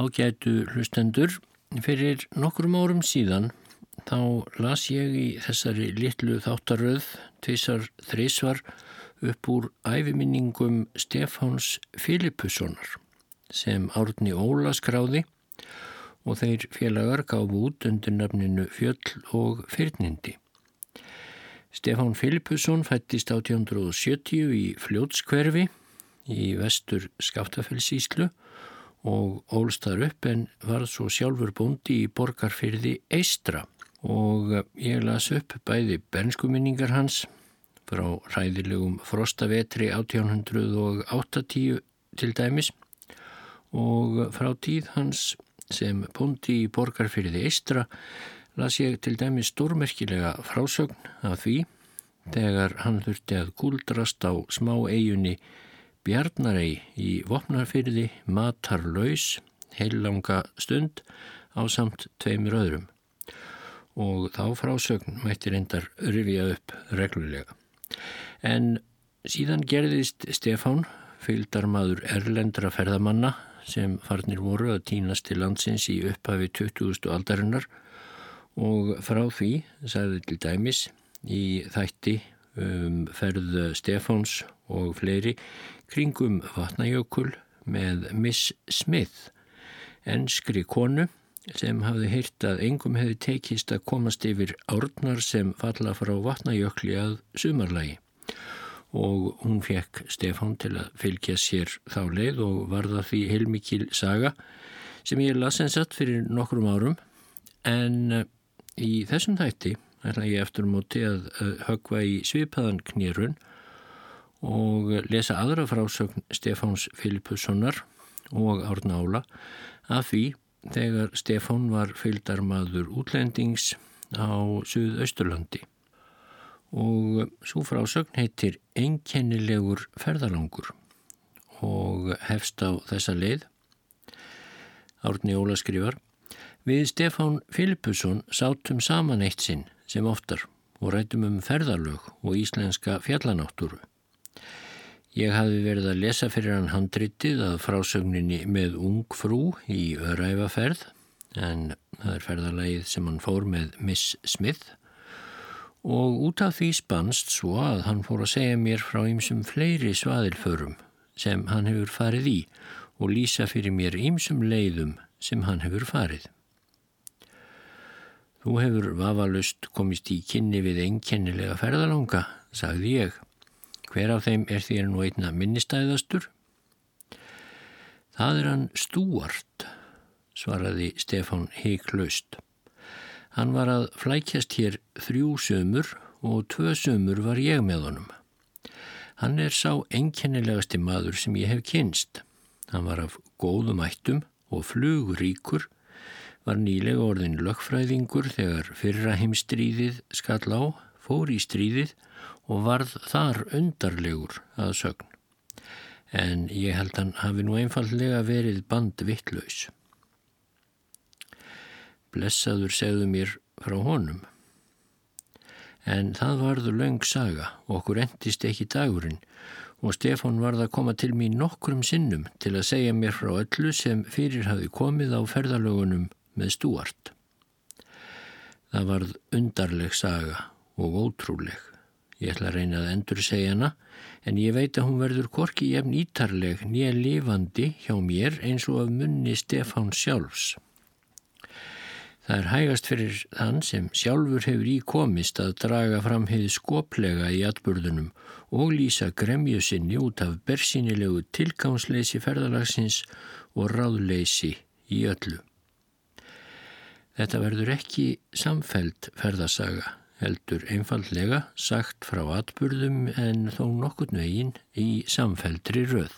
Ágætu hlustendur, fyrir nokkrum árum síðan þá las ég í þessari litlu þáttaröð tvísar þrísvar upp úr æfiminningum Stefáns Filipussonar sem Árni Óla skráði og þeir félagar gáfu út undir nafninu Fjöll og Fyrnindi. Stefán Filipusson fættist 1870 í Fljótskverfi í vestur Skaftafellsíslu og ólst þar upp en var svo sjálfur bóndi í borgarfyrði Eistra og ég las upp bæði bernskuminningar hans frá ræðilegum frostavetri 1880 til dæmis og frá tíð hans sem bóndi í borgarfyrði Eistra las ég til dæmis stórmerkilega frásögn af því þegar hann þurfti að gúldrast á smá eigunni Bjarnarei í Vopnarfyrði matar laus heillanga stund á samt tveimur öðrum og þá frásögn mætti reyndar rifja upp reglulega. En síðan gerðist Stefán, fylgdarmadur erlendra ferðamanna sem farnir voru að týnast til landsins í upphafi 20. aldarinnar og frá því, sagði til dæmis, í þætti um ferð Stefáns og fleiri kringum vatnajökul með Miss Smith, ennskri konu sem hafði heyrt að engum hefði tekist að komast yfir árnar sem falla frá vatnajökli að sumarlagi. Og hún fekk Stefán til að fylgja sér þá leið og varða því heilmikil saga sem ég las eins aft fyrir nokkrum árum. En í þessum þætti ætla ég eftir móti að högva í svipaðan knýrun og lesa aðra frásögn Stefáns Filipussonar og Árna Ála af því þegar Stefán var fylgdarmadur útlendings á Suðausturlandi. Og svo frásögn heitir Einkennilegur ferðalangur og hefst á þessa leið. Árni Óla skrifar Við Stefán Filipusson sátum saman eitt sinn sem oftar og rættum um ferðalög og íslenska fjallanáttúru Ég hafi verið að lesa fyrir hann handritið að frásögninni með ung frú í öræfaferð en það er ferðalagið sem hann fór með Miss Smith og út af því spannst svo að hann fór að segja mér frá ýmsum fleiri svaðilförum sem hann hefur farið í og lýsa fyrir mér ýmsum leiðum sem hann hefur farið. Þú hefur vafalust komist í kynni við einkennilega ferðalanga, sagði ég. Hver af þeim er þér nú einna minnistæðastur? Það er hann Stúart, svaraði Stefán heiklaust. Hann var að flækjast hér þrjú sömur og tvö sömur var ég með honum. Hann er sá enkennilegasti maður sem ég hef kynst. Hann var af góðum ættum og fluguríkur, var nýlega orðin lögfræðingur þegar fyrra heimstríðið skall á, fór í stríðið og varð þar undarlegur að sögn. En ég held hann hafi nú einfallega verið bandvittlaus. Blessaður segðu mér frá honum. En það varður laung saga og okkur endist ekki dagurinn og Stefán varð að koma til mín nokkrum sinnum til að segja mér frá öllu sem fyrir hafi komið á ferðalögunum með stúart. Það varð undarleg saga og ótrúleg. Ég ætla að reyna að endur segja hana en ég veit að hún verður korki jefn ítarleg nýja lifandi hjá mér eins og af munni Stefán sjálfs. Það er hægast fyrir þann sem sjálfur hefur íkomist að draga fram hefði skoplega í atbörðunum og lýsa gremju sinni út af bersýnilegu tilgámsleysi ferðalagsins og ráðleysi í öllu. Þetta verður ekki samfelt ferðasaga heldur einfallega sagt frá atburðum en þó nokkurt veginn í samfeldri röð.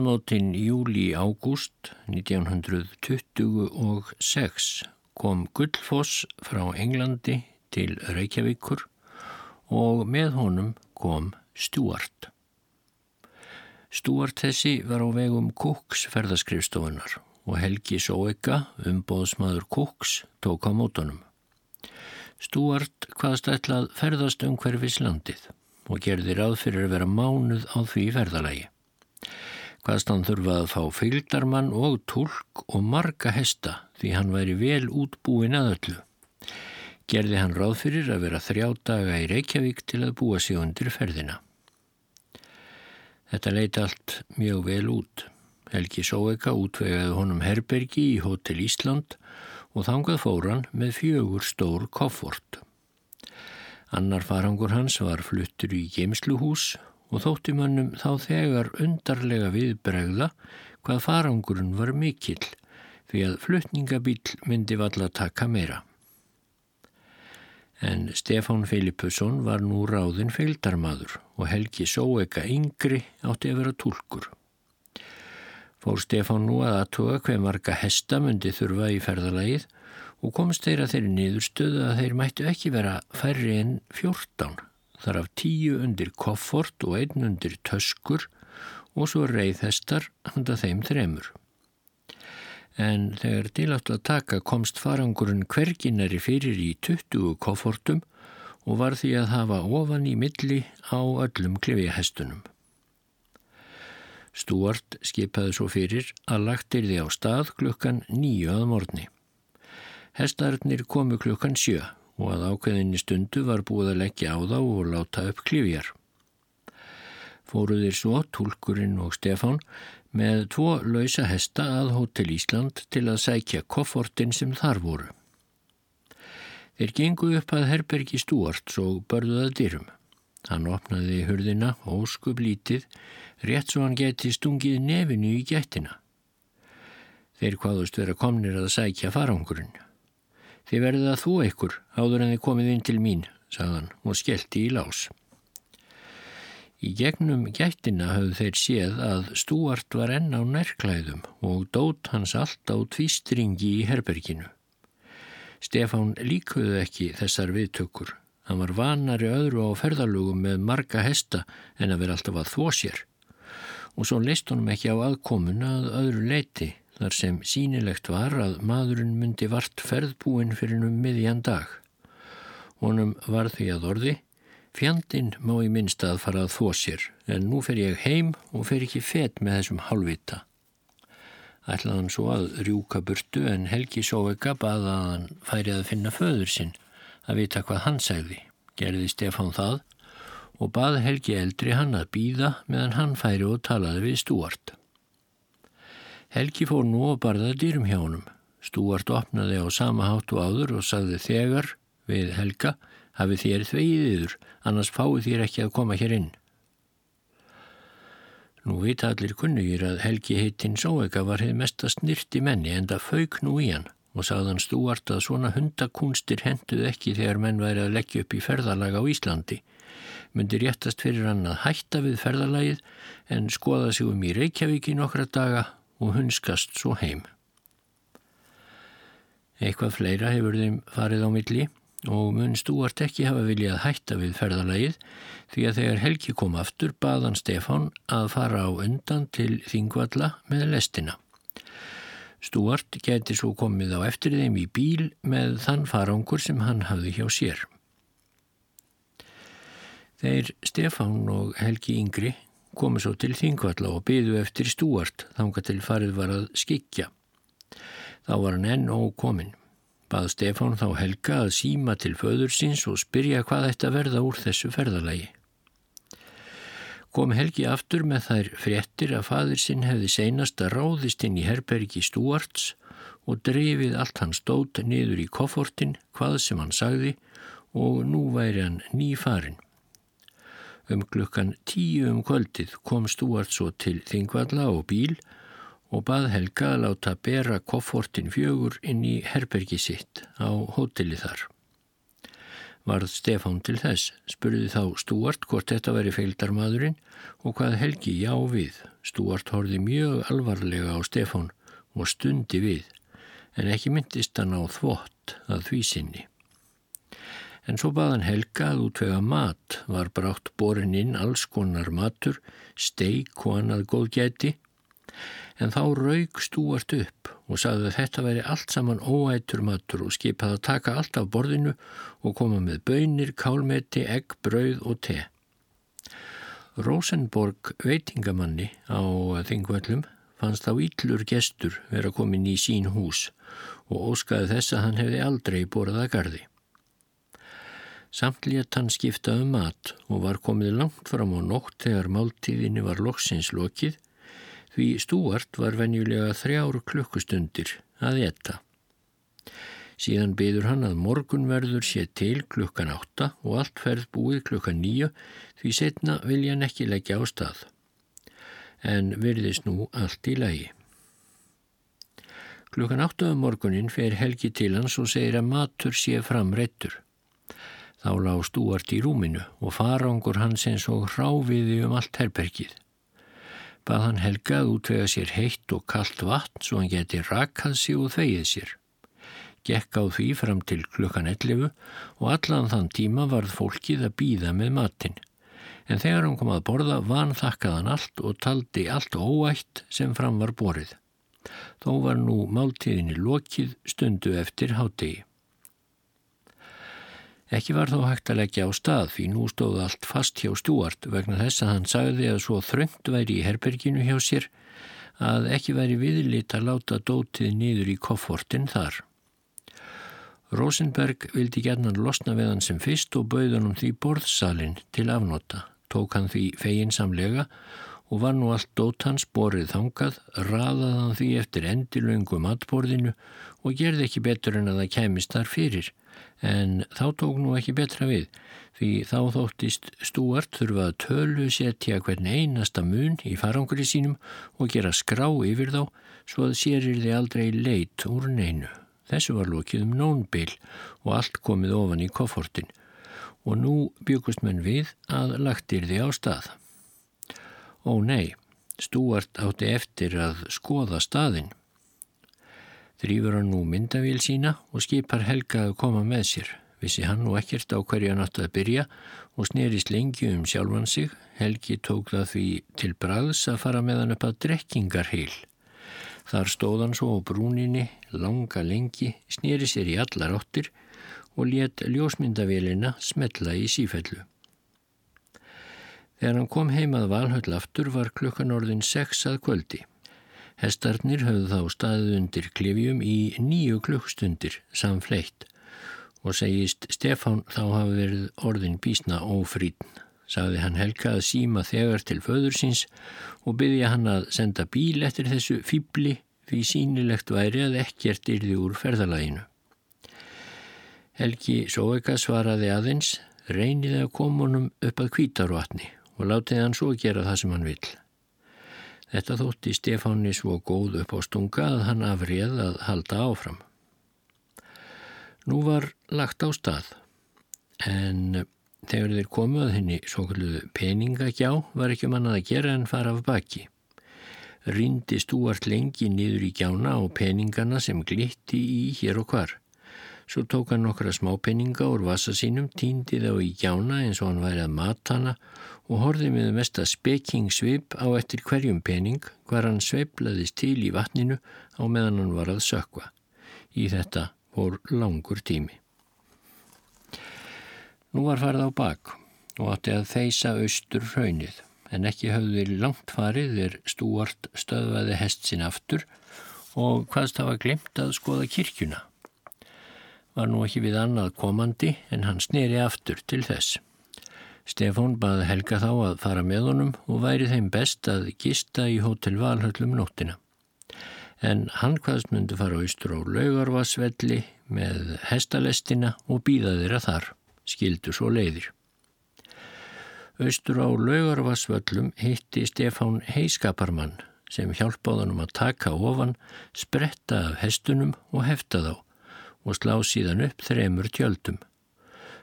Mánaðamótin júli-ágúst 1926 kom Gullfoss frá Englandi til Reykjavíkur og með honum kom Stuart. Stuart þessi var á vegum Cooks ferðaskrifstofunar og Helgi Sóeka, umbóðsmaður Cooks, tók á mótunum. Stuart hvaðast ætlað ferðast um hverfis landið og gerði ráð fyrir að vera mánuð á því ferðalagi. Hvaðast hann þurfa að fá fylgdarmann og tólk og marga hesta því hann væri vel útbúin að öllu. Gerði hann ráð fyrir að vera þrjá daga í Reykjavík til að búa sig undir ferðina. Þetta leiti allt mjög vel út. Helgi Sóeka útvegaði honum herbergi í Hotel Ísland og þangað fóran með fjögur stór koffort. Annar farangur hans var fluttur í geimsluhús og þótti mönnum þá þegar undarlega viðbregða hvað farangurinn var mikill því að flutningabíl myndi valla taka meira en Stefán Filippusson var nú ráðin feildarmadur og Helgi Sóeka yngri átti að vera tólkur. Fór Stefán nú að aðtuga hver marga hesta myndi þurfa í ferðalagið og komst þeirra þeirri niðurstöðu að þeir mættu ekki vera færri en fjórtán, þar af tíu undir koffort og einn undir töskur og svo reyðhestar handa þeim þremur en þegar tilátt að taka komst farangurinn hverginari fyrir í 20 koffortum og var því að hafa ofan í milli á öllum klefihestunum. Stúart skipaði svo fyrir að lagtir því á stað klukkan nýju að morgni. Hestarnir komu klukkan sjö og að ákveðinni stundu var búið að leggja á þá og láta upp klifjar. Fóruðir svo, Tulkurinn og Stefán, með tvo lausa hesta að Hotel Ísland til að sækja koffortin sem þar voru. Þeir gengu upp að Herbergi Stúart og börðuða dyrum. Hann opnaði hurðina óskup lítið, rétt svo hann geti stungið nefinu í gættina. Þeir hvaðust vera komnir að sækja farangurinn. Þið verðið að þú ekkur áður en þið komið inn til mín, sagðan og skellti í lás. Í gegnum gættina hafðu þeir séð að Stúart var enn á nærklæðum og dót hans allt á tvístringi í herberginu. Stefán líkuðu ekki þessar viðtökur. Hann var vanari öðru á ferðalugum með marga hesta en að vera alltaf að þvó sér. Og svo leist honum ekki á aðkomuna að öðru leiti þar sem sínilegt var að maðurinn myndi vart ferðbúin fyrir um miðjan dag. Honum var því að orði Fjandin má í minnst að fara að þó sér en nú fer ég heim og fer ekki fet með þessum halvvita. Ætlaðan svo að rjúka burtu en Helgi Sóvega baða að hann færi að finna föður sinn að vita hvað hann segði. Gerði Stefán það og baði Helgi eldri hann að býða meðan hann færi og talaði við Stúart. Helgi fór nú og barðaði dýrum hjá honum. Stúart opnaði á sama hátu áður og sagði þegar við Helga hafið þér þvegiðiður, annars fáið þér ekki að koma hér inn. Nú vita allir kunnugir að Helgi heitinn Sóega var hefð mest að snirti menni en það fauk nú í hann og sagðan stúart að svona hundakúnstir henduð ekki þegar menn væri að leggja upp í ferðalag á Íslandi. Myndi réttast fyrir hann að hætta við ferðalagið en skoða sig um í Reykjavík í nokkra daga og hunskast svo heim. Eitthvað fleira hefur þeim farið á milli og mun Stúart ekki hafa viljað hætta við ferðalagið því að þegar Helgi kom aftur baðan Stefán að fara á undan til Þingvalla með lestina. Stúart geti svo komið á eftir þeim í bíl með þann farangur sem hann hafði hjá sér. Þeir Stefán og Helgi Yngri komu svo til Þingvalla og byðu eftir Stúart þanga til farið var að skikja. Þá var hann enn ókominn. Bað Stefán þá Helga að síma til föður síns og spyrja hvað þetta verða úr þessu ferðalagi. Kom Helgi aftur með þær fréttir að fadur sinn hefði seinast að ráðist inn í herbergi Stúarts og drefið allt hans stót niður í koffortin hvað sem hann sagði og nú væri hann ný farin. Um klukkan tíu um kvöldið kom Stúart svo til Þingvalla og bíl og bað Helga að láta bera koffortin fjögur inn í herbergi sitt á hóteli þar. varð Stefán til þess, spurði þá Stúart hvort þetta veri feildarmadurinn og hvað Helgi já við. Stúart horfi mjög alvarlega á Stefán og stundi við, en ekki myndist hann á þvott að því sinni. En svo baðan Helga að útvega mat, var brátt borin inn alls konar matur, steik og annað góðgæti En þá raug stúart upp og sagði að þetta veri allt saman óætur matur og skipaði að taka allt af borðinu og koma með bönir, kálmeti, egg, brauð og te. Rosenborg veitingamanni á þingvöllum fannst þá íllur gestur vera komin í sín hús og óskaði þess að hann hefði aldrei borðað að gardi. Samt létt hann skipta um mat og var komið langt fram á nótt þegar máltíðinni var loksins lokið því Stúart var venjulega þrjár klukkustundir að etta. Síðan byður hann að morgunverður sé til klukkan átta og allt ferð búið klukkan nýju því setna vilja hann ekki leggja á stað. En virðist nú allt í lagi. Klukkan áttaðu um morgunin fer Helgi til hans og segir að matur sé framreittur. Þá lág Stúart í rúminu og farangur hans eins og hráfiði um allt herbergið bað hann Helga að útvega sér heitt og kallt vatn svo hann geti rakað sig og þvegið sér. Gekk á því fram til klukkan 11 og allan þann tíma varð fólkið að býða með matin. En þegar hann kom að borða van þakkaðan allt og taldi allt óætt sem fram var borið. Þó var nú máltíðinni lokið stundu eftir hátegi. Ekki var þó hægt að leggja á stað því nú stóð allt fast hjá Stúart vegna þess að hann sagði að svo þröngt væri í herberginu hjá sér að ekki væri viðlit að láta dótið niður í koffortin þar. Rosenberg vildi gerna losna við hann sem fyrst og bauðan um því borðsalinn til afnota. Tók hann því feginsamlega og var nú allt dót hans borið þangað, raðað hann því eftir endilöngum atborðinu og gerði ekki betur en að það kemist þar fyrir en þá tók nú ekki betra við því þá þóttist Stúart þurfa að tölu setja hvern einasta mun í farangri sínum og gera skrá yfir þá svo að sérir þið aldrei leit úr neinu. Þessu var lokið um nónbil og allt komið ofan í koffortin og nú byggust menn við að lagtir þið á stað. Ó nei, Stúart átti eftir að skoða staðin Þrýfur hann nú myndavíl sína og skipar Helga að koma með sér. Vissi hann nú ekkert á hverju hann átti að byrja og snerist lengi um sjálfan sig. Helgi tók það því til bræðs að fara með hann upp að drekkingarheil. Þar stóð hann svo á brúninni, langa lengi, sneri sér í allar áttir og let ljósmyndavélina smetla í sífellu. Þegar hann kom heimað valhöll aftur var klukkan orðin sex að kvöldi. Hestarnir höfðu þá staðið undir klifjum í nýju klukkstundir samfleitt og segist Stefán þá hafi verið orðin bísna ófrýtn. Sagði hann Helga að síma þegar til föður síns og byggja hann að senda bíl eftir þessu fýbli því sínilegt væri að ekkert yrði úr ferðalaginu. Helgi Sóeka svaraði aðeins, reyniði að koma honum upp að kvítarvatni og látiði hann svo gera það sem hann vill. Þetta þótti Stefáni svo góð upp á stunga að hann afrið að halda áfram. Nú var lagt á stað en þegar þeir komu að henni svo kalluðu peningagjá var ekki mannað að gera en fara af baki. Rindi stúart lengi niður í gjána og peningana sem glitti í hér og hvar. Svo tók hann nokkra smápenninga úr vasa sínum, týndi þá í gjána eins og hann væri að mata hana og horfið með mesta spekingsvip á eftir hverjum pening hvar hann sveiplaðist til í vatninu á meðan hann var að sökva. Í þetta voru langur tími. Nú var farið á bak og átti að þeisa austur hraunið en ekki þeir langt farið þeir stúart stöðvaði hest sinn aftur og hvaðst hafa glemt að skoða kirkjuna. Var nú ekki við annað komandi en hann sneri aftur til þess. Stefán baði Helga þá að fara með honum og væri þeim best að gista í hótel Valhöllum nóttina. En hann hvaðst myndi fara austur á laugarvassvelli með hestalestina og býða þeirra þar, skildu svo leiðir. Austur á laugarvassvöllum hitti Stefán heiskaparmann sem hjálpáðanum að taka ofan, spretta af hestunum og hefta þá og slá síðan upp þremur tjöldum.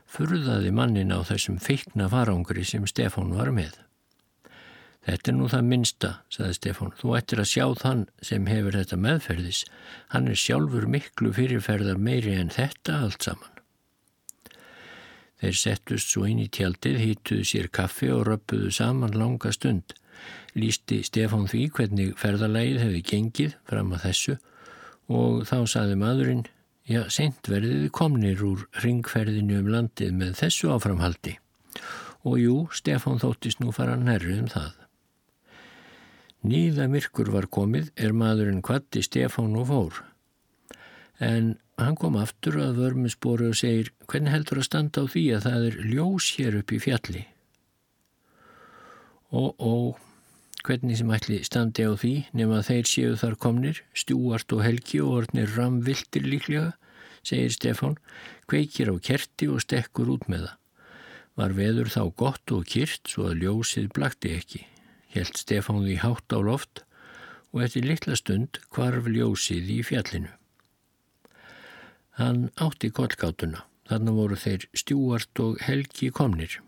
Furðaði mannin á þessum feikna farangri sem Stefán var með. Þetta er nú það minsta, saði Stefán. Þú ættir að sjá þann sem hefur þetta meðferðis. Hann er sjálfur miklu fyrirferðar meiri en þetta allt saman. Þeir settust svo inn í tjaldið, hýttuðu sér kaffi og röppuðu saman langa stund. Lýsti Stefán því hvernig ferðalægið hefði gengið fram að þessu og þá saði maðurinn, já, seint verðiði komnir úr ringferðinu um landið með þessu áframhaldi. Og jú, Stefán þóttist nú fara nærrið um það. Nýða myrkur var komið er maðurinn kvatti Stefán og fór. En hann kom aftur að vörmusbóru og segir hvernig heldur að standa á því að það er ljós hér upp í fjalli? Og, og hvernig sem ætli standi á því nema þeir séu þar komnir, stjúart og helgi og orðnir ramviltir líklega, segir Stefán, kveikir á kerti og stekkur út með það. Var veður þá gott og kyrt svo að ljósið blakti ekki held Stefán því hátt á loft og eftir litla stund kvarf ljósið í fjallinu. Hann átti kollgátuna, þannig voru þeir stjúart og helgi komnir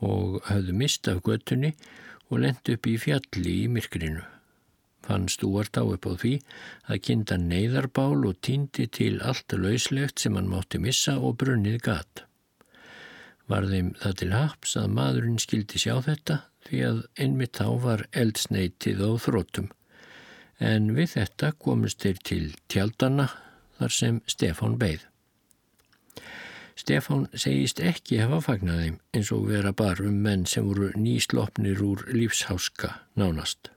og höfðu mist af göttunni og lendi upp í fjalli í myrkrinu. Fann stúart á upp á því að kinda neyðarbál og týndi til allt lauslegt sem hann mátti missa og brunnið gat. Var þeim það til haps að maðurinn skildi sjá þetta því að einmitt þá var eldsneitið á þrótum. En við þetta komist þeir til tjaldana þar sem Stefán beigð. Stefán segist ekki hefa fagnaði eins og vera bar um menn sem voru nýslopnir úr lífsháska nánast.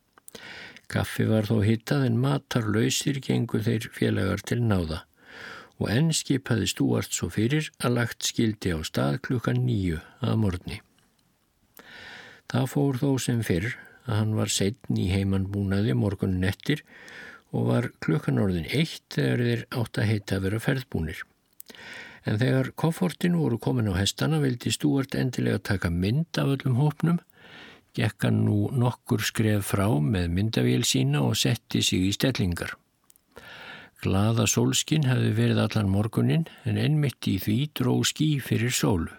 Kaffi var þó hittað en matarlausir gengur þeir félagar til náða og enn skipaði stúart svo fyrir að lagt skildi á stað klukkan nýju að morgni. Það fór þó sem fyrr að hann var setn í heimannbúnaði morgunin eftir og var klukkan orðin eitt þegar þeir átt að heita að vera ferðbúnir. En þegar koffortin voru komin á hestana vildi Stúart endilega taka mynd af öllum hópnum, gekk hann nú nokkur skref frá með myndavél sína og setti sig í stellingar. Glaða sólskinn hefði verið allan morgunin en ennmitt í því dró skí fyrir sólu.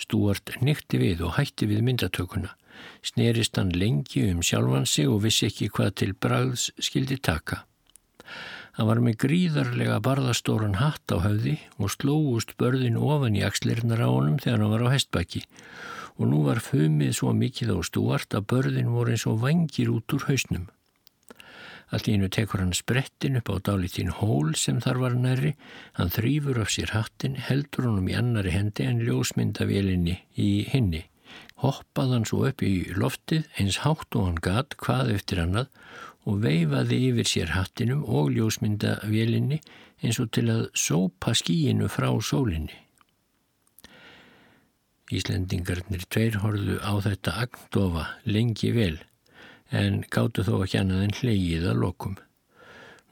Stúart nýtti við og hætti við myndatökuna. Snerist hann lengi um sjálfan sig og vissi ekki hvað til bragðs skildi taka. Hann var með gríðarlega barðastóran hatt á höfði og slóust börðin ofan í axlirnar á honum þegar hann var á hestbakki og nú var fumið svo mikið á stúart að börðin voru eins og vangir út úr hausnum. Allt í hennu tekur hann sprettin upp á dálítinn hól sem þar var næri, hann þrýfur af sér hattin, heldur honum í annari hendi en ljósmyndavélinni í hinni. Hoppað hann svo upp í loftið eins hátt og hann gat hvað eftir annað og veifaði yfir sér hattinum og ljósmyndavélinni eins og til að sópa skíinu frá sólinni. Íslendingarnir tveir horðu á þetta agndofa lengi vel en gáttu þó ekki annað en hleyið að lokum.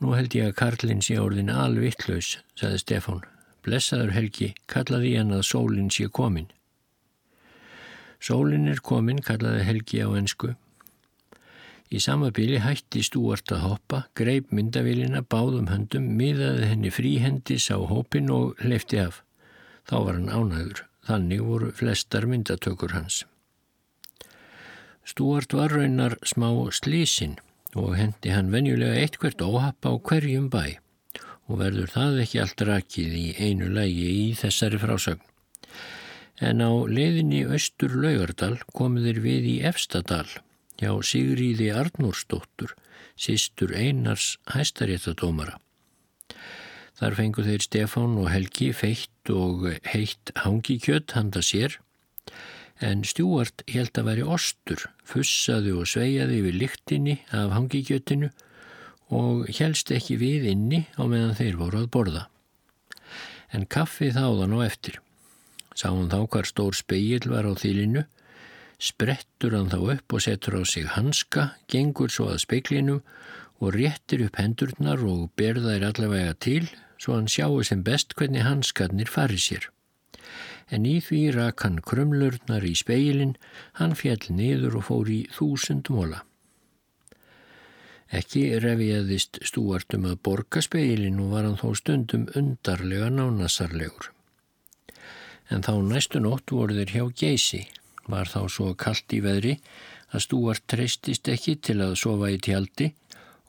Nú held ég að Karlinn sé orðin alvittlaus, saði Stefán. Blessaður Helgi, kallaði hann að sólinn sé komin. Sólinn er komin, kallaði Helgi á ensku. Í sama bíli hætti stúart að hoppa, greip myndavélina báðum höndum, miðaði henni fríhendis á hópin og hleyfti af. Þá var hann ánæður. Þannig voru flestar myndatökur hans. Stúart var raunar smá slísin og hendi hann venjulega eitthvert óhapp á hverjum bæ og verður það ekki allt rakið í einu lægi í þessari frásögn. En á leiðinni Östur Laugardal komuður við í Efstadal hjá Sigriði Arnúrsdóttur, sístur Einars hæstaréttadómara. Þar fengu þeir Stefán og Helgi feitt og heitt hangikjött handa sér en Stjúart held að veri ostur, fussaði og sveiaði við lyktinni af hangikjötinu og helst ekki við inni á meðan þeir voru að borða. En kaffi þáðan og eftir. Sá hann þá hvar stór speil var á þýlinu, sprettur hann þá upp og setur á sig hanska, gengur svo að speiklinum og réttir upp hendurnar og berðar allavega til svo hann sjáu sem best hvernig hanskarnir fari sér en í því rak hann krumlurnar í speilin, hann fjall niður og fór í þúsund móla. Ekki reviðist stúartum að borga speilin og var hann þó stundum undarlega nánasarlegur. en þá næstu nótt voru þeir hjá geysi. Var þá svo kallt í veðri að Stúart treystist ekki til að sofa í tjaldi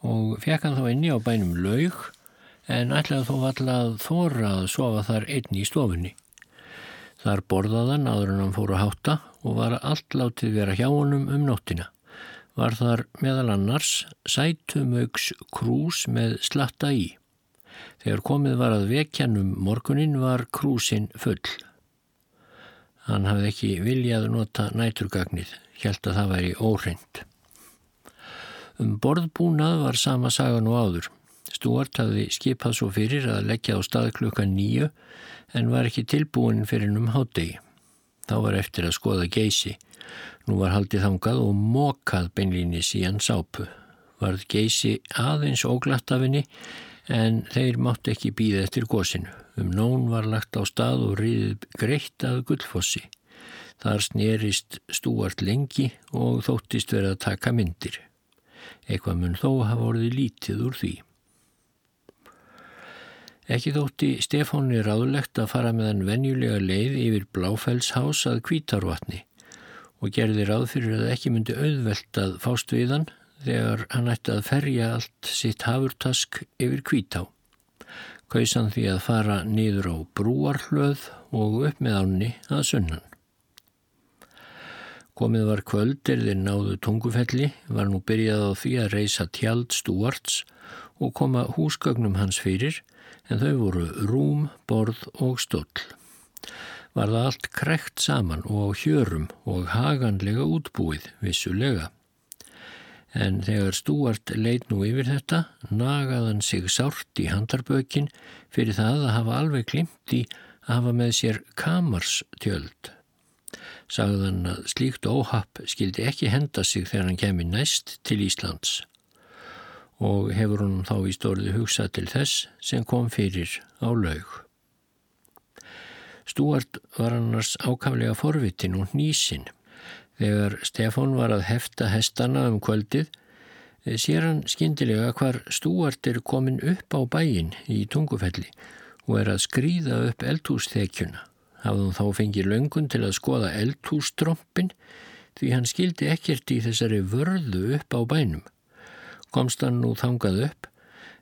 og fekk hann þá inni á bænum laug en ætlaði þó alltaf þóra að sofa þar einni í stofunni. Þar borðaðan áður en hann fóru að hátta og var allt látið vera hjá honum um nóttina. Var þar meðal annars sætumauks krús með slatta í. Þegar komið var að vekjanum morgunin var krúsin full. Hann hafði ekki viljað nota næturgagnið, hjælt að það væri óhreint. Um borðbúnað var sama sagan og áður. Stúart hafði skipað svo fyrir að leggja á stað klukka nýju en var ekki tilbúin fyrir um hátegi. Þá var eftir að skoða geysi. Nú var haldið þangað og mokað beinlínis í hans ápu. Varð geysi aðeins óglatt af henni en þeir mátt ekki býða eftir gósinu. Um nón var lagt á stað og riðið greitt að gullfossi. Þar snerist stúart lengi og þóttist verið að taka myndir. Eitthvað mun þó hafa orðið lítið úr því. Ekki þótti Stefáni ráðlegt að fara með hann venjulega leið yfir Bláfellshás að kvítarvatni og gerði ráð fyrir að ekki myndi auðvelt að fást við hann þegar hann ætti að ferja allt sitt hafurtask yfir kvítá kausan því að fara nýður á brúarhlöð og upp með ánni að sunnan. Komið var kvöld er þeir náðu tungufelli, var nú byrjað á því að reysa tjald stúarts og koma húsgögnum hans fyrir en þau voru rúm, borð og stóll. Var það allt krekt saman og á hjörum og haganlega útbúið vissulega en þegar Stúart leit nú yfir þetta nagaðan sig sárt í handarbökin fyrir það að hafa alveg glimt í að hafa með sér kamarstjöld. Sagðan að slíkt óhapp skildi ekki henda sig þegar hann kemi næst til Íslands og hefur hún þá í stórði hugsað til þess sem kom fyrir á laug. Stúart var annars ákaflega forvitin og nýsin Þegar Stefán var að hefta hestana um kvöldið, eh, sér hann skindilega hvar stúart er komin upp á bæin í tungufelli og er að skrýða upp eldhúsþekjuna. Hafðum þá fengið löngun til að skoða eldhústrompin því hann skildi ekkert í þessari vörðu upp á bænum. Komst hann nú þangað upp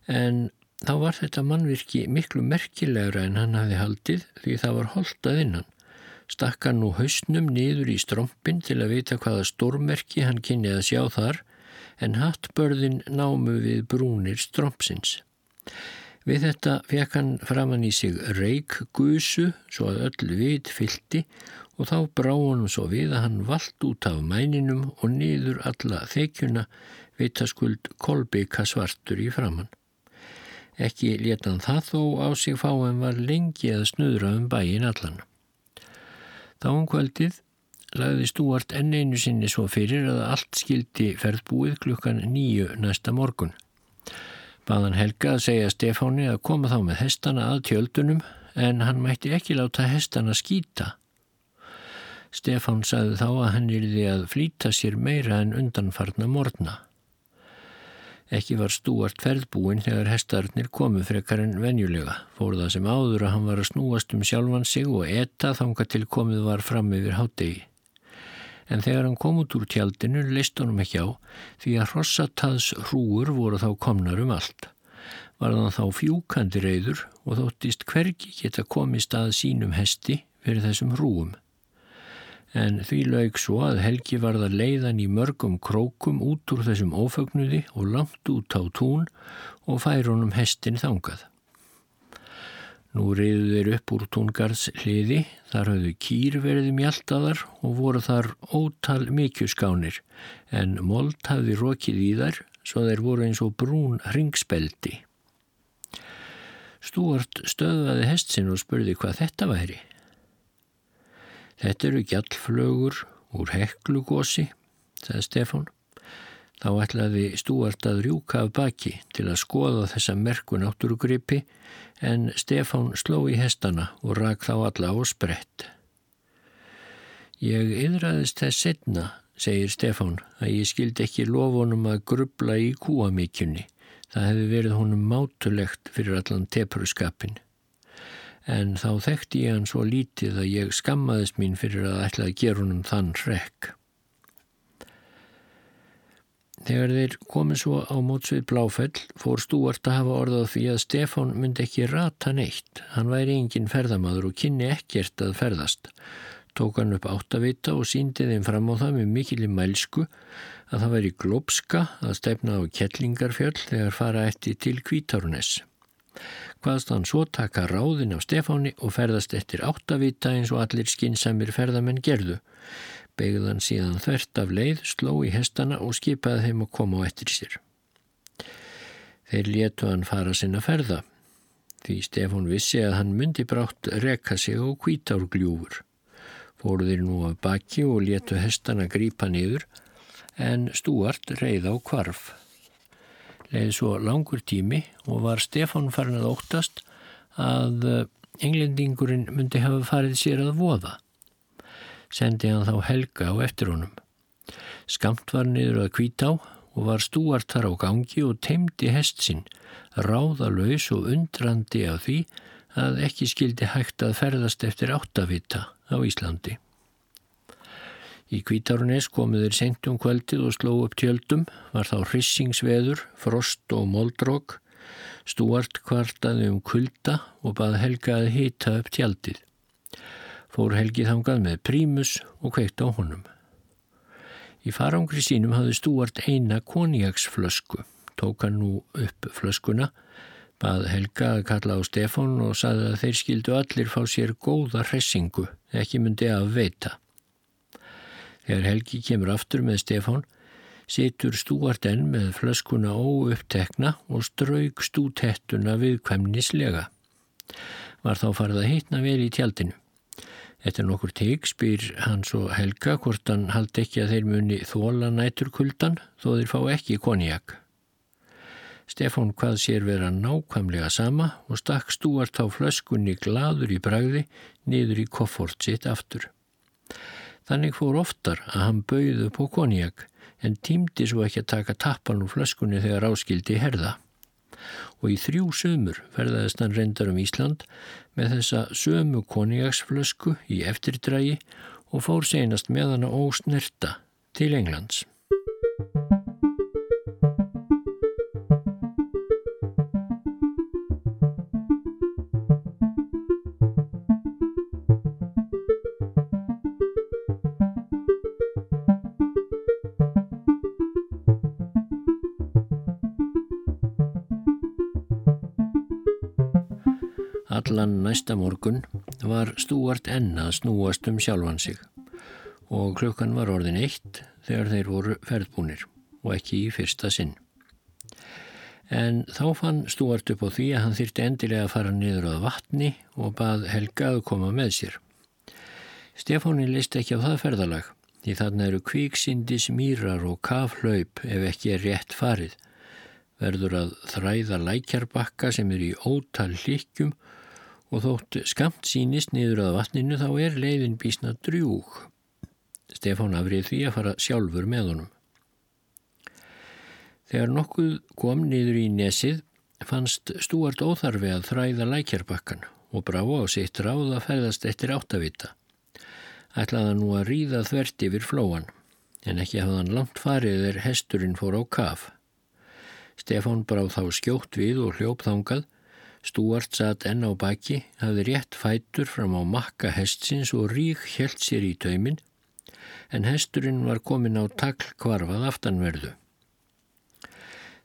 en þá var þetta mannvirki miklu merkilegra en hann hafi haldið því það var holdað innan stakk hann nú hausnum niður í strompin til að vita hvaða stórmerki hann kynni að sjá þar en hattbörðin námu við brúnir strompsins. Við þetta fekk hann framann í sig reikgusu svo að öll vit fylti og þá brá hann svo við að hann vald út af mæninum og niður alla þekjuna vitaskuld kolbika svartur í framann. Ekki letan það þó á sig fá en var lengi að snöðra um bæin allan. Þá um kvöldið lagði Stúart enn einu sinni svo fyrir að allt skildi ferðbúið klukkan nýju næsta morgun. Baðan Helga að segja Stefáni að koma þá með hestana að tjöldunum en hann mætti ekki láta hestana skýta. Stefán sagði þá að hann yrði að flýta sér meira en undanfarna morna. Ekki var stúart ferðbúin þegar hestarnir komu frekar en venjulega. Fór það sem áður að hann var að snúast um sjálfan sig og etta þanga til komið var fram yfir hátegi. En þegar hann kom út úr tjaldinu leist honum ekki á því að hrossataðs hrúur voru þá komnar um allt. Var þann þá fjúkandi reyður og þóttist hvergi geta komið stað sínum hesti fyrir þessum hrúum en því laug svo að Helgi varða leiðan í mörgum krókum út úr þessum ófögnuði og langt út á tún og fær honum hestin þangað. Nú reyðu þeir upp úr túngarðs hliði, þar hafðu kýr verið mjaltaðar og voru þar ótal mikjuskánir, en mold hafði rokið í þar, svo þeir voru eins og brún ringspeldi. Stúart stöðvaði hestin og spurði hvað þetta væri. Þetta eru gjallflögur úr heklugósi, sagði Stefán. Þá ætlaði Stúart að rjúka af baki til að skoða þessa merku náttúrugripi en Stefán sló í hestana og rak þá alla á sprett. Ég yðraðist þess setna, segir Stefán, að ég skildi ekki lofunum að grubla í kúamíkjunni. Það hefði verið honum mátulegt fyrir allan tepruskapin en þá þekkti ég hann svo lítið að ég skammaðist mín fyrir að ætla að gera honum þann hrekk. Þegar þeir komið svo á mótsvið Bláfell fór Stúart að hafa orðað því að Stefán myndi ekki rata neitt. Hann væri engin ferðamadur og kynni ekkert að ferðast. Tók hann upp áttavita og síndi þeim fram á það með mikil í mælsku að það væri glópska að stefna á kettlingarfjöll þegar fara eftir til Kvítaruness. Hvaðst hann svo taka ráðin af Stefáni og ferðast eftir áttavita eins og allir skinsamir ferðamenn gerðu beigðan síðan þvert af leið, sló í hestana og skipaði þeim að koma á eftir sér. Þeir létu hann fara sinna ferða, því Stefán vissi að hann myndi brátt rekka sig á kvítárgljúfur. Fóru þeir nú af baki og létu hestana grípa niður, en Stúart reið á kvarf. Leið svo langur tími og var Stefán farin að óttast að englendingurinn myndi hafa farið sér að voða sendi hann þá helga á eftir honum. Skamt var niður að kvítá og var stúart þar á gangi og teimdi hest sinn, ráðalauðs og undrandi af því að ekki skildi hægt að ferðast eftir áttavita á Íslandi. Í Kvítarunes komuður sentum kvöldið og sló upp tjöldum, var þá hrissingsveður, frost og moldrók, stúart kvartaði um kulda og bað Helga að hita upp tjaldið. Fór Helgi þangað með prímus og kveikt á honum. Í farangri sínum hafði Stúart eina konjagsflösku, tók hann nú upp flöskuna, bað Helga að kalla á Stefán og saði að þeir skildu allir fá sér góða hressingu, ekki myndi að veita. Þegar Helgi kemur aftur með Stefán, situr Stúart enn með flöskuna óupptekna og strauk stútettuna viðkvæmnislega. Var þá farið að hitna vel í tjaldinu. Eftir nokkur teik spyr hann svo Helga hvort hann haldi ekki að þeir muni þóla næturkuldan þó þeir fá ekki konjak. Stefán hvað sér vera nákvæmlega sama og stakk stúart á flöskunni gladur í bræði niður í koffort sitt aftur. Þannig fór oftar að hann bauði på konjak en tímdi svo ekki að taka tappan úr flöskunni þegar áskildi herða og í þrjú sömur ferðaðist hann reyndar um Ísland með þessa sömu koniaksflösku í eftirdrægi og fór senast með hana ósnerta til Englands. Allan næsta morgun var stúart enn að snúast um sjálfan sig og klukkan var orðin eitt þegar þeir voru ferðbúnir og ekki í fyrsta sinn. En þá fann stúart upp á því að hann þyrti endilega að fara niður á vatni og bað Helga að koma með sér. Stefáni listi ekki á það ferðalag því þarna eru kvíksindis mýrar og kaflaup ef ekki er rétt farið verður að þræða lækjarbakka sem er í ótal líkjum og þótt skamt sínist niður að vatninu þá er leiðin bísna drjúg. Stefán afrið því að fara sjálfur með honum. Þegar nokkuð kom niður í nesið fannst stúart óþarfi að þræða lækjarbakkan og brá á sitt ráð að ferðast eftir áttavita. Ætlaði nú að ríða þvert yfir flóan en ekki hafðan langt farið er hesturinn fór á kaf. Stefán brá þá skjótt við og hljóp þangað Stúart satt enn á baki, hafði rétt fætur fram á makka hestsins og rík helt sér í taumin, en hesturinn var komin á takl kvarfað aftanverðu.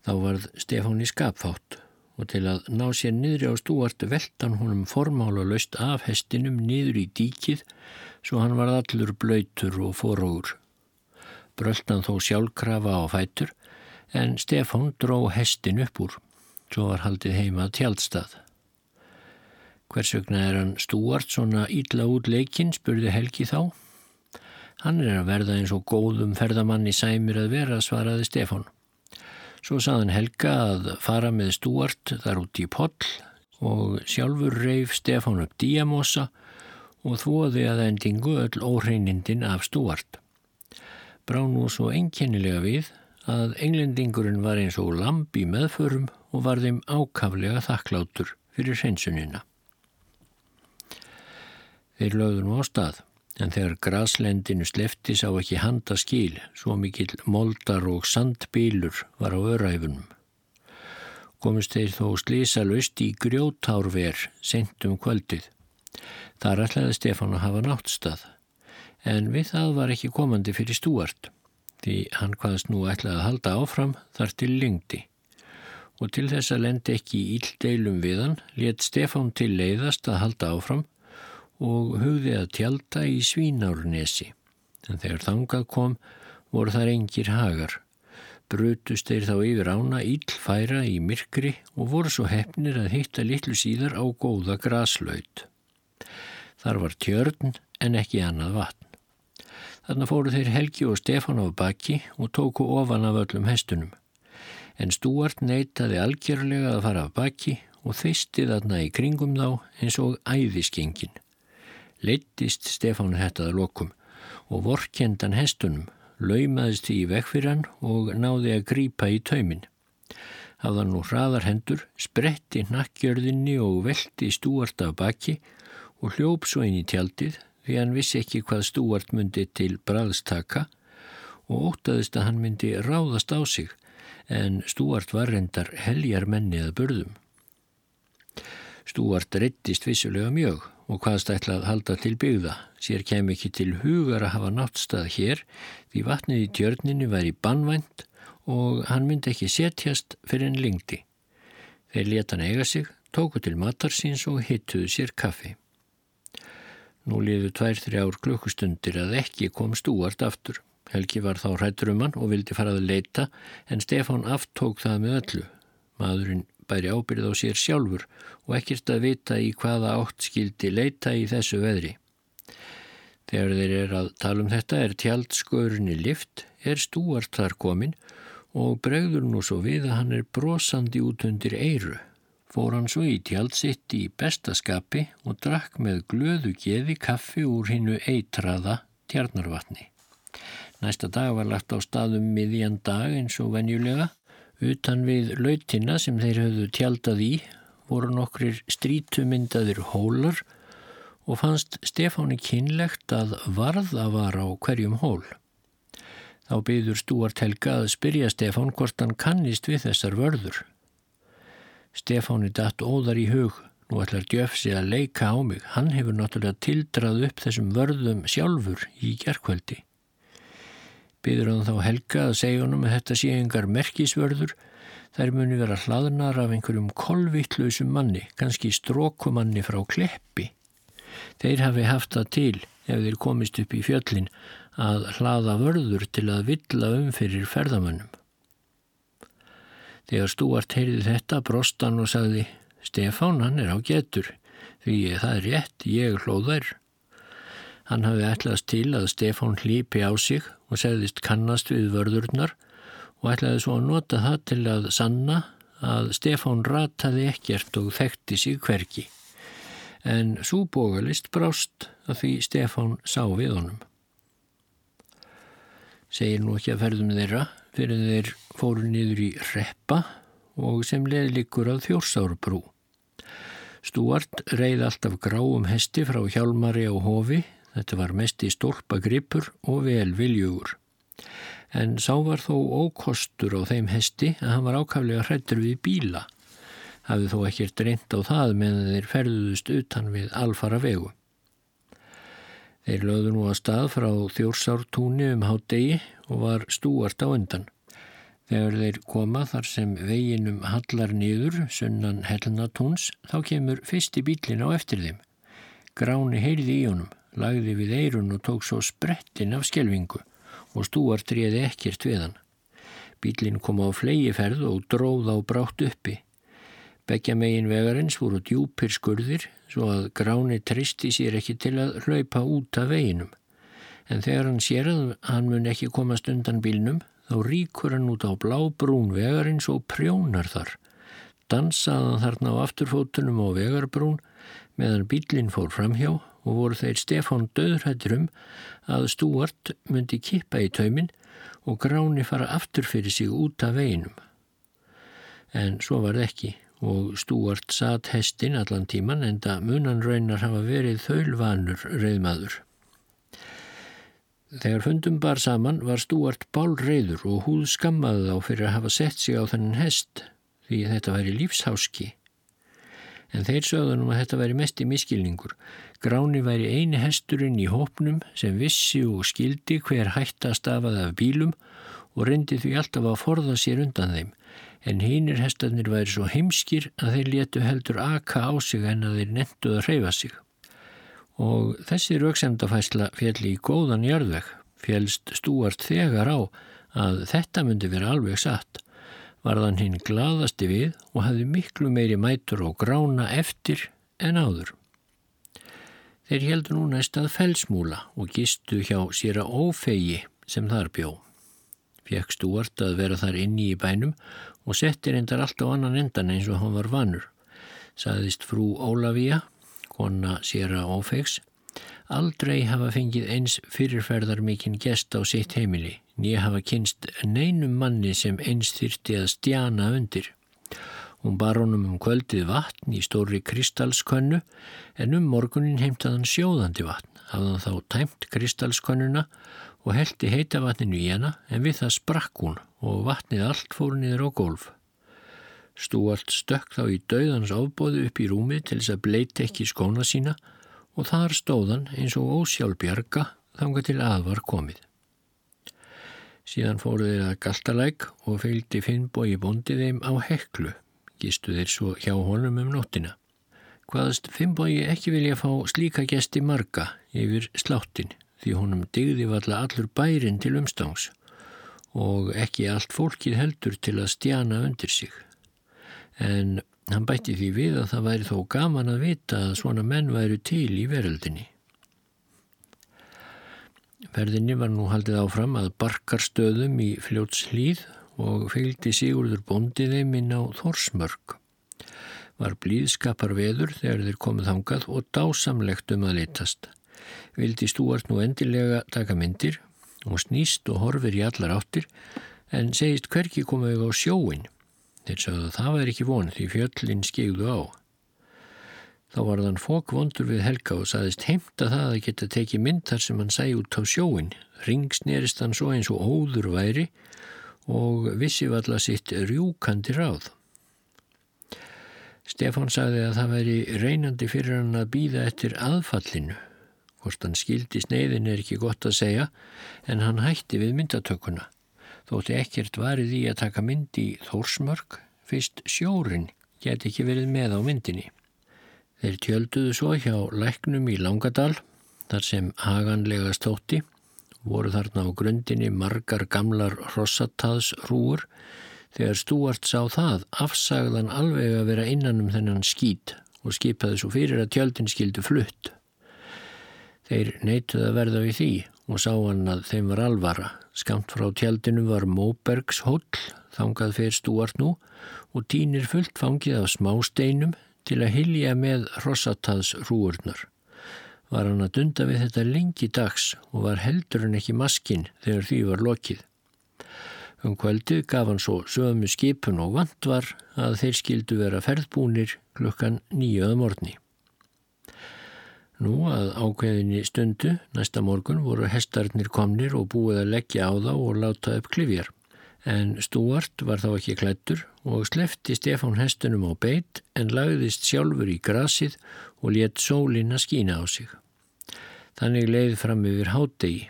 Þá varð Stefáni skapfátt og til að ná sér niðri á Stúart veltan honum formála löst af hestinum niður í díkið svo hann var allur blöytur og forógur. Bröldan þó sjálfkrafa á fætur en Stefán dró hestin upp úr. Svo var haldið heima tjaldstað. Hvers vegna er hann stúart svona ítla út leikinn, spurði Helgi þá. Hann er að verða eins og góðum ferðamann í sæmir að vera, svaraði Stefan. Svo saðan Helga að fara með stúart þar út í poll og sjálfur reif Stefan upp díamossa og þóði að endingu öll óhreinindin af stúart. Brá nú svo enkennilega við að englendingurinn var eins og lamp í meðförum og var þeim ákaflega þakklátur fyrir hreinsunina. Þeir lögðu nú á stað, en þegar graslendinu slefti sá ekki handa skil, svo mikill moldar og sandbílur var á öræfunum. Komist þeir þó slísa löst í grjótárver sent um kvöldið. Þar ætlaði Stefán að hafa náttstað, en við það var ekki komandi fyrir stúart, því hann hvaðast nú ætlaði að halda áfram þar til lengdi. Og til þess að lendi ekki í íldeilum við hann, let Stefán til leiðast að halda áfram og hugði að tjálta í Svínárnesi. En þegar þangað kom voru þar engir hagar. Brutust þeir þá yfir ána íllfæra í myrkri og voru svo hefnir að hitta litlu síðar á góða graslaut. Þar var tjörn en ekki annað vatn. Þarna fóru þeir Helgi og Stefán á baki og tóku ofan af öllum hestunum. En Stúart neytaði algjörlega að fara af baki og þeisti þarna í kringum þá eins og æðiskengin leittist Stefán hettaða lokum og vorkendan hestunum, laumaðist því í vekk fyrir hann og náði að grípa í taumin. Hafðan nú hraðar hendur, spretti nakkjörðinni og veldi stúart af baki og hljóp svo inn í tjaldið því hann vissi ekki hvað stúart myndi til bræðstaka og ótaðist að hann myndi ráðast á sig en stúart var reyndar heljar menni að burðum. Stúart reyttist vissulega mjög og hvaðst ætla að halda til byggða. Sér kem ekki til hugar að hafa náttstað hér því vatnið í tjörninu væri bannvænt og hann myndi ekki setjast fyrir en lingdi. Þeir leta hann eiga sig, tóku til matarsins og hittuðu sér kaffi. Nú liðu tvær þrjár klukkustundir að ekki kom stúart aftur. Helgi var þá hrættur um hann og vildi farað að leita en Stefán aftók það með öllu. Maðurinn bæri ábyrð á sér sjálfur og ekkert að vita í hvaða átt skildi leita í þessu veðri. Þegar þeir eru að tala um þetta er tjaldskörunni lift, er stúart þar komin og bregður nú svo við að hann er brosandi út undir eiru. Fór hann svo í tjaldsitt í bestaskapi og drakk með glöðu geði kaffi úr hinnu eitraða tjarnarvatni. Næsta dag var lagt á staðum miðjan dag eins og venjulega Utan við lautina sem þeir höfðu tjaldað í voru nokkrir strítumyndaðir hólar og fannst Stefáni kynlegt að varða var á hverjum hól. Þá byður Stúart Helga að spyrja Stefán hvort hann kannist við þessar vörður. Stefáni datt óðar í hug, nú ætlar Djöfsi að leika á mig, hann hefur náttúrulega tildrað upp þessum vörðum sjálfur í gerðkvöldi. Byður hann þá Helga að segja honum að þetta sé engar merkisvörður, þær muni vera hlaðnar af einhverjum kolvittlausum manni, kannski strókumanni frá kleppi. Þeir hafi haft það til, ef þeir komist upp í fjöllin, að hlaða vörður til að villa um fyrir ferðamönnum. Þegar Stúart heyrði þetta, brostan og sagði, Stefán hann er á getur, því það er rétt, ég hlóðar. Hann hafi ætlast til að Stefán hlýpi á sig og segðist kannast við vörðurnar og ætlaði svo að nota það til að sanna að Stefán rataði ekkert og þekkti sig hverki. En svo bógalist brást að því Stefán sá við honum. Segir nú ekki að ferðum þeirra fyrir þeir fóru niður í reppa og sem leðlikur að þjórsárubrú. Stúart reið alltaf gráum hesti frá hjálmari á hofi Þetta var mest í stólpagripur og vel viljugur. En sá var þó ókostur á þeim hesti að hann var ákaflega hrættur við bíla. Hafði þó ekkert reynd á það meðan þeir ferðuðust utan við alfara vegu. Þeir lögðu nú að stað frá þjórsártúni um hádegi og var stúart á undan. Þegar þeir koma þar sem veginum hallar niður, sunnan hellnatúns, þá kemur fyrsti bílin á eftir þeim. Gráni heyrði í honum lagði við eirun og tók svo sprettin af skjelvingu og stúar dréði ekkert við hann. Bílinn kom á flegiferð og dróð á brátt uppi. Beggja megin vegarins voru djúpir skurðir svo að gráni tristi sér ekki til að hlaupa út af veginum. En þegar hann sér að hann mun ekki komast undan bílnum þá ríkur hann út á blá brún vegarins og prjónar þar. Dansaðan þarna á afturfótunum á vegarbrún meðan bílinn fór framhjá og voru þeir Stefán döðrættur um að Stúart myndi kippa í taumin og Gráni fara aftur fyrir sig út af veginum. En svo var það ekki og Stúart satt hestin allan tíman en það munan raunar hafa verið þaulvanur reyðmaður. Þegar fundum bar saman var Stúart bálreiður og húð skammaði þá fyrir að hafa sett sig á þennan hest því þetta væri lífsháski. En þeir sögðunum að þetta væri mest í miskilningur. Gráni væri eini hesturinn í hópnum sem vissi og skildi hver hætta stafaði af bílum og reyndi því alltaf að forða sér undan þeim en hínir hestarnir væri svo heimskir að þeir letu heldur aka á sig en að þeir nettuð að hreyfa sig. Og þessi rauksemdafæsla fjalli í góðan jarðveg, fjallst stúart þegar á að þetta myndi vera alveg satt, varðan hinn gladasti við og hafði miklu meiri mætur og grána eftir en áður. Þeir heldur nú næst að felsmúla og gistu hjá sér að ófegi sem þar bjó. Fjekk stúart að vera þar inni í bænum og setti reyndar allt á annan endan eins og hann var vanur. Saðist frú Ólafía, kona að ófegs, aldrei hafa fengið eins fyrirferðar mikinn gest á sitt heimili, nýja hafa kynst neinum manni sem eins þyrti að stjana undir. Hún bar honum um kvöldið vatn í stóri kristalskönnu en um morgunin heimtaðan sjóðandi vatn, hafðan þá tæmt kristalskönnuna og heldi heita vatninu í hana en við það sprakk hún og vatnið allt fór niður á golf. Stúart stökk þá í dauðans ábóðu upp í rúmi til þess að bleiti ekki skóna sína og þar stóðan eins og ósjálfbjarga þanga til aðvar komið. Síðan fóru þeir að galtalæk og fylgdi Finnbói bóndið þeim á heklu, gistu þeir svo hjá honum um nóttina. Hvaðast Finnbói ekki vilja fá slíka gesti marga yfir sláttin því honum digði valla allur bærin til umstáns og ekki allt fólkið heldur til að stjana undir sig. En hann bætti því við að það væri þó gaman að vita að svona menn væru til í veröldinni. Verðinni var nú haldið áfram að barkarstöðum í fljótslýð og fylgdi Sigurður bóndið þeim inn á Þorsmörg. Var blíðskapar veður þegar þeir komið þangað og dásamlegt um að litast vildi Stúart nú endilega taka myndir og snýst og horfir í allar áttir en segist hverki komaðu á sjóin. Þeir sagðu að það væri ekki von því fjöllin skegðu á. Þá var þann fók vondur við Helga og saðist heimta það að geta tekið mynd þar sem hann sæ út á sjóin. Ringsnerist hann svo eins og óður væri og vissi valla sitt rjúkandi ráð. Stefán sagði að það væri reynandi fyrir hann að býða eftir aðfallinu Hvort hann skildi sneiðin er ekki gott að segja en hann hætti við myndatökuna. Þótti ekkert varið í að taka myndi í Þórsmörk, fyrst sjórin get ekki verið með á myndinni. Þeir tjölduðu svo hjá læknum í Langadal, þar sem haganlega stótti, voru þarna á grundinni margar gamlar rossataðsrúur. Þegar Stúart sá það, afsagðan alveg að vera innan um þennan skít og skipaði svo fyrir að tjöldin skildu flutt. Þeir neituð að verða við því og sá hann að þeim var alvara. Skamt frá tjaldinu var Móbergs hóll, þangað fyrir stúart nú og týnir fullt fangið af smásteinum til að hilja með Rossataðs rúurnar. Var hann að dunda við þetta lengi dags og var heldur en ekki maskinn þegar því var lokið. Um kvöldið gaf hann svo sömu skipun og vant var að þeir skildu vera ferðbúnir klukkan nýjöða morgni. Nú að ákveðinni stundu, næsta morgun, voru hestarnir komnir og búið að leggja á þá og láta upp klifjar. En Stúart var þá ekki klættur og slefti Stefán hestunum á beitt en lagðist sjálfur í grasið og létt sólinn að skína á sig. Þannig leiði fram yfir hádegi.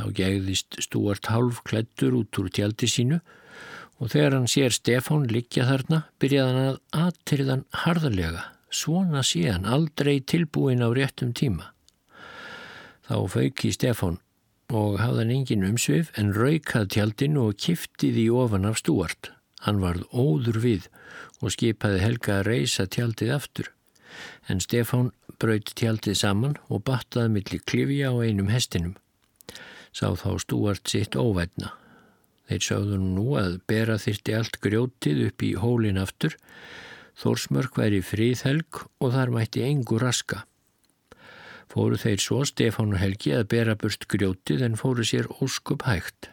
Þá gegðist Stúart halv klættur út úr tjaldi sínu og þegar hann sér Stefán liggja þarna byrjaði hann að aðtyrðan harðarlega Svona sé hann aldrei tilbúin á réttum tíma. Þá fauki Stefan og hafðan engin umsvið en raukað tjaldinu og kiftið í ofan af stúart. Hann varð óður við og skipaði Helga að reysa tjaldið aftur. En Stefan braut tjaldið saman og battaði millir klifja á einum hestinum. Sá þá stúart sitt óvætna. Þeir sáðu nú að bera þyrti allt grjótið upp í hólin aftur Þórsmörk væri fríðhelg og þar mætti engu raska. Fóru þeir svo Stefán og Helgi að bera burt grjótið en fóru sér óskup hægt.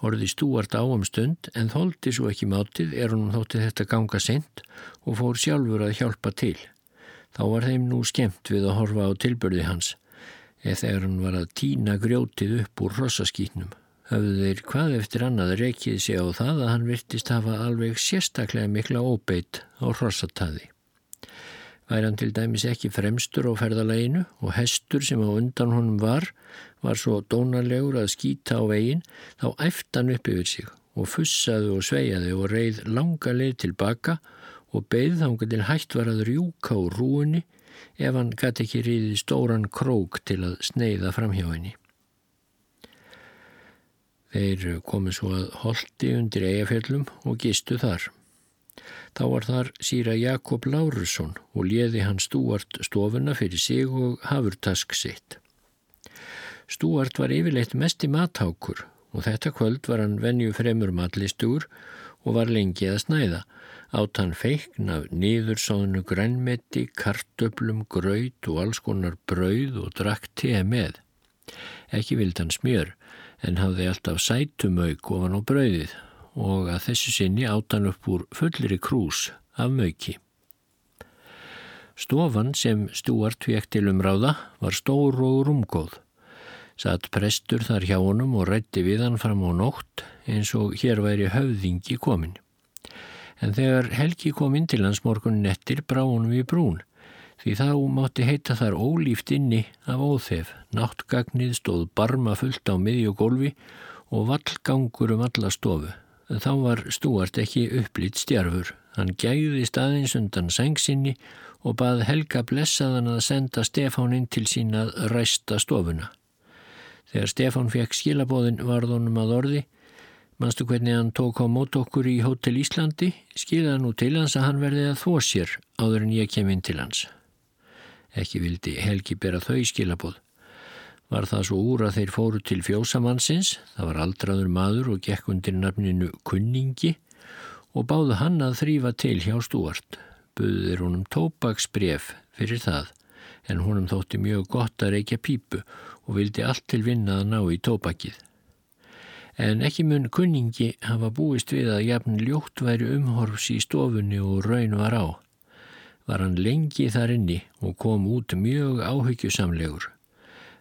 Horði stúart á um stund en þóldi svo ekki mátið er hún þótti þetta ganga sent og fór sjálfur að hjálpa til. Þá var þeim nú skemmt við að horfa á tilbörði hans eða þegar hann var að týna grjótið upp úr rossaskýtnum. Hafðu þeir hvað eftir annað reykið sig á það að hann virtist hafa alveg sérstaklega mikla óbeitt á rossataði. Væri hann til dæmis ekki fremstur á ferðaleginu og hestur sem á undan honum var, var svo dónarlegur að skýta á veginn, þá æfti hann upp yfir sig og fussaði og sveiaði og reið langa leið tilbaka og beigð þá hann til hægt var að rjúka úr rúinni ef hann gæti ekki ríði stóran krók til að sneiða fram hjá henni. Þeir komið svo að holdi undir eigafjöllum og gistu þar. Þá var þar síra Jakob Lárusson og liði hann Stúart stofuna fyrir sig og hafurtask sitt. Stúart var yfirleitt mest í mathákur og þetta kvöld var hann venju fremur matlistugur og var lengi að snæða. Átt hann feikn af nýðursóðinu grænmetti, kartöblum, graut og alls konar brauð og drakk teð með. Ekki vild hann smjör en hafði alltaf sætumauk ofan á brauðið og að þessu sinni átan upp úr fullri krús af möki. Stofan sem Stúart vekk til umráða var stór og rúmgóð. Satt prestur þar hjá honum og rætti við hann fram á nótt eins og hér væri höfðingi komin. En þegar Helgi kom inn til hans morgunin ettir brá honum í brún því þá mátti heita þar ólíft inni af óþef. Náttgagnið stóð barma fullt á miðjugólfi og vallgangur um alla stofu. Þá var Stúart ekki upplýtt stjárfur. Hann gæði staðins undan sengsinni og bað Helga blessaðan að senda Stefán inn til sín að ræsta stofuna. Þegar Stefán fekk skilabóðin varðunum að orði, mannstu hvernig hann tók á mót okkur í Hótel Íslandi, skilaði nú til hans að hann verði að þó sér áður en ég kem inn til hans. Ekki vildi Helgi bera þau skilabóð var það svo úr að þeir fóru til fjósamannsins, það var aldraður maður og gekk undir nafninu Kunningi og báðu hann að þrýfa til hjá Stúart. Buðu þeir honum tópaksbref fyrir það, en honum þótti mjög gott að reykja pípu og vildi allt til vinna að ná í tópakið. En ekki mun Kunningi hafa búist við að jafn ljótt væri umhorfs í stofunni og raun var á. Var hann lengi þar inni og kom út mjög áhyggjusamlegur.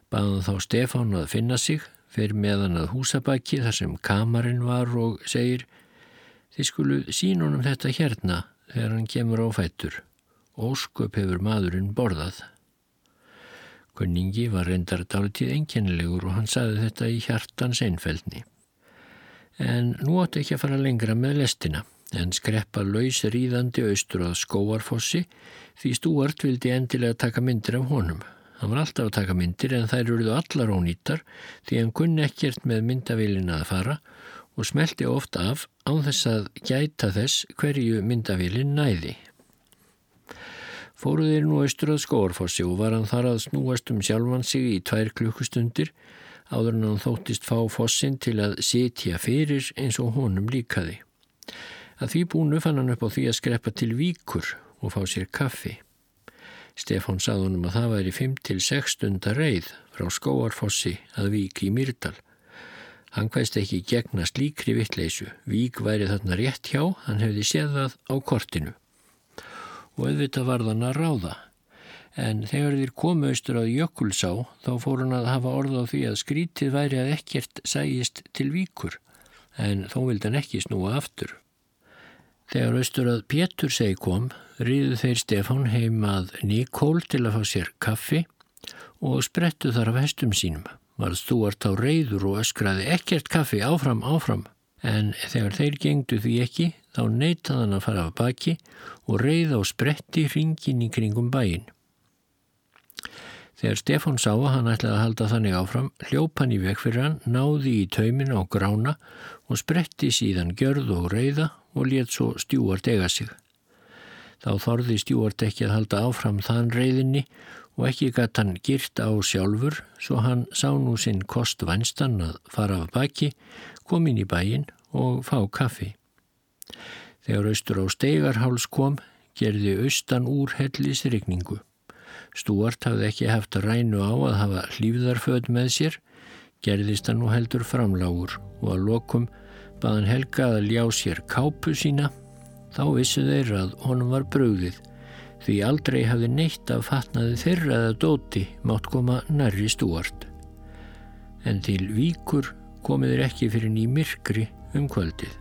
Baðan þá Stefán að finna sig, fer meðan að húsabæki þar sem kamarinn var og segir Þið skulu sín honum þetta hérna þegar hann kemur á fættur. Ósköp hefur maðurinn borðað. Kunningi var reyndar dálitið enkennilegur og hann saði þetta í hjartans einfeldni. En nú átti ekki að fara lengra með lestina, en skreppa laus ríðandi austur að skóarfossi því Stúart vildi endilega taka myndir af honum. Hann var alltaf að taka myndir en þær eruðu allar ónýttar því hann kunni ekkert með myndavélina að fara og smelti ofta af án þess að gæta þess hverju myndavélin næði. Fóruðir nú austur að skórfossi og var hann þar að snúast um sjálfan sig í tvær klukkustundir áður en hann þóttist fá fossin til að setja fyrir eins og honum líkaði. Að því búinu fann hann upp á því að skreppa til víkur og fá sér kaffi. Stefán saðunum að það væri 5-6 stundar reið frá skóarfossi að Vík í Myrdal. Hann hvaðst ekki gegna slíkri vittleysu. Vík væri þarna rétt hjá, hann hefði séð það á kortinu. Og auðvitað var þann að ráða. En þegar þeir komu austur að Jökulsá þá fór hann að hafa orð á því að skrítið væri að ekkert sæjist til Víkur. En þó vildi hann ekki snúa aftur. Þegar austur að Pétur segi kom, riðu þeir Stefán heim að Nikól til að fá sér kaffi og sprettu þar af hestum sínum. Var stúart á reyður og öskraði ekkert kaffi áfram, áfram. En þegar þeir gengdu því ekki, þá neytaðan að fara af baki og reyð á spretti hringin í kringum bæin. Þegar Stefán sá að hann ætlaði að halda þannig áfram, hljóp hann í vekk fyrir hann, náði í taumin á grána og spretti síðan gjörð og reyða og let svo stjúart eiga sig. Þá þorði stjúart ekki að halda áfram þann reyðinni og ekki gætt hann girt á sjálfur svo hann sá nú sinn kost vænstan að fara af baki, kom inn í bæin og fá kaffi. Þegar austur á steigarháls kom, gerði austan úr hellis regningu. Stúart hafði ekki haft rænu á að hafa hlýfðarföð með sér, gerðist hann nú heldur framlágur og að lokum baðan Helga að ljá sér kápu sína, þá vissu þeir að honum var bröðið, því aldrei hafði neitt af fatnaði þeirra eða dóti mátt koma nærri stúart. En til víkur komiður ekki fyrir ný myrkri um kvöldið.